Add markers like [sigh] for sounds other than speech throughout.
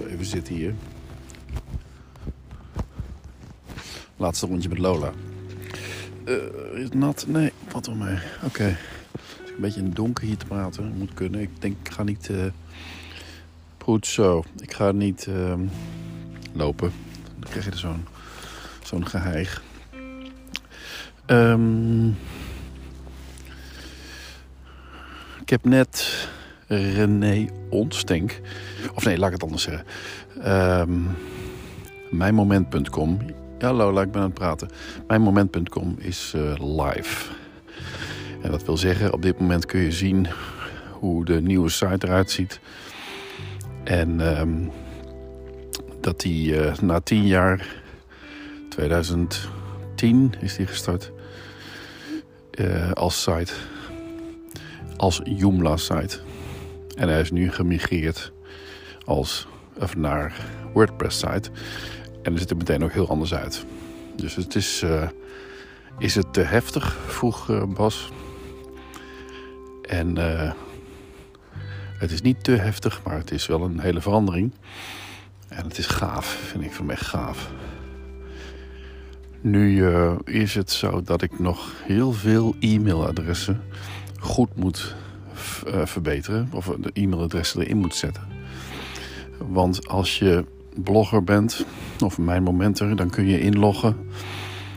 even zitten hier. Laatste rondje met Lola. Eh, is het nat? Nee, wat wel mee. Oké. Het is een beetje in het donker hier te praten. Moet kunnen. Ik denk, ik ga niet... Goed zo. Ik ga niet ehm, lopen. Dan krijg je er zo'n zo'n geheig. Ehm, ik heb net René Onstenk... Of nee, laat ik het anders zeggen. Ehm mijnmoment.com. Ja, Lola, ik ben aan het praten. Mijnmoment.com is eh, live. En dat wil zeggen, op dit moment kun je zien hoe de nieuwe site eruit ziet. En ehm, dat die eh, na tien jaar, 2010 is die gestart, eh, als site, als Joomla site. En hij is nu gemigreerd als, of naar WordPress site. En er ziet er meteen ook heel anders uit. Dus het is, eh, is het te heftig, vroeg eh, Bas. En eh, het is niet te heftig, maar het is wel een hele verandering. En het is gaaf, vind ik van echt gaaf. Nu eh, is het zo dat ik nog heel veel e-mailadressen goed moet eh, verbeteren. Of de e-mailadressen erin moet zetten. Want als je blogger bent, of mijn momenter, dan kun je inloggen.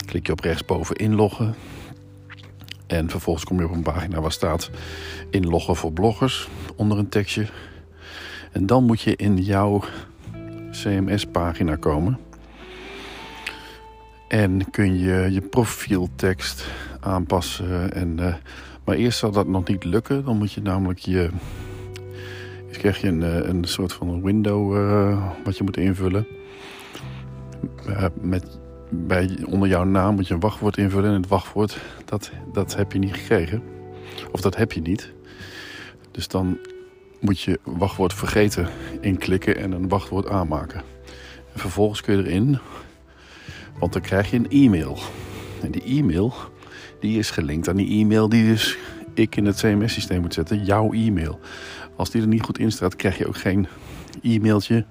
Klik je op rechtsboven inloggen. En vervolgens kom je op een pagina waar staat inloggen voor bloggers onder een tekstje. En dan moet je in jouw CMS-pagina komen. En kun je je profieltekst aanpassen. En, eh, maar eerst zal dat nog niet lukken. Dan moet je namelijk je. Krijg je een, eh, een soort van window eh, wat je moet invullen. Eh, met, bij, onder jouw naam moet je een wachtwoord invullen. En het wachtwoord, dat, dat heb je niet gekregen. Of dat heb je niet. Dus dan moet je wachtwoord vergeten inklikken en een wachtwoord aanmaken. En vervolgens kun je erin, want dan krijg je een e-mail. En die e-mail, die is gelinkt aan die e-mail die dus ik in het CMS-systeem moet zetten. Jouw e-mail. Als die er niet goed in staat, krijg je ook geen e-mailtje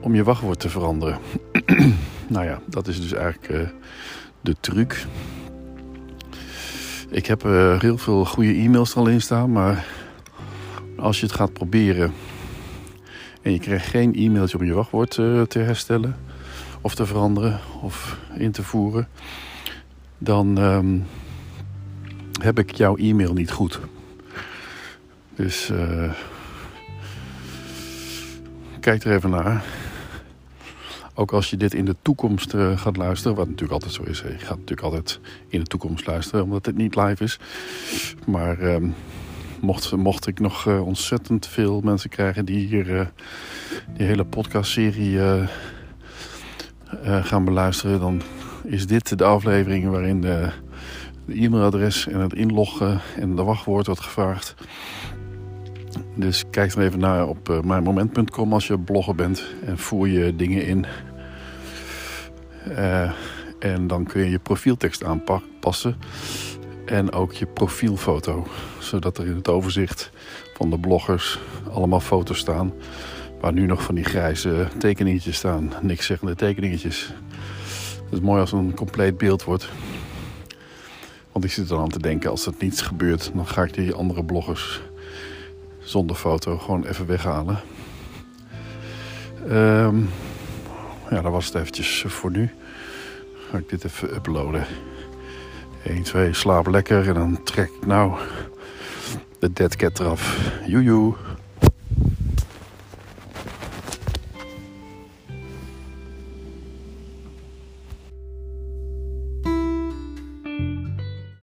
om je wachtwoord te veranderen. [clears throat] nou ja, dat is dus eigenlijk eh, de truc. Ik heb eh, heel veel goede e-mails er al in staan, maar als je het gaat proberen en je krijgt geen e-mailtje om je wachtwoord eh, te herstellen of te veranderen of in te voeren, dan ehm, heb ik jouw e-mail niet goed. Dus eh, kijk er even naar. Ook als je dit in de toekomst eh, gaat luisteren, wat natuurlijk altijd zo is. Je gaat natuurlijk altijd in de toekomst luisteren, omdat het niet live is. Maar ehm, mocht, mocht ik nog eh, ontzettend veel mensen krijgen die hier die hele podcastserie gaan beluisteren, dan is dit de aflevering waarin de, e-mailadres en het inloggen en de wachtwoord wordt gevraagd. Dus kijk er even naar op eh, mijnmoment.com als je blogger bent en voer je dingen in. Eh, en dan kun je je profieltekst aanpassen en ook je profielfoto. Zodat er in het overzicht van de bloggers allemaal foto's staan. Waar nu nog van die grijze tekeningetjes staan. Niks zeggende tekeningetjes. Het is mooi als het een compleet beeld wordt. Want ik zit er aan te denken, als er niets gebeurt, dan ga ik die andere bloggers zonder foto gewoon even weghalen. Ehm, ja, dat was het eventjes voor nu. Ga ik dit even uploaden. 1, 2, slaap lekker en dan trek ik nou de dead cat eraf. Joejoe.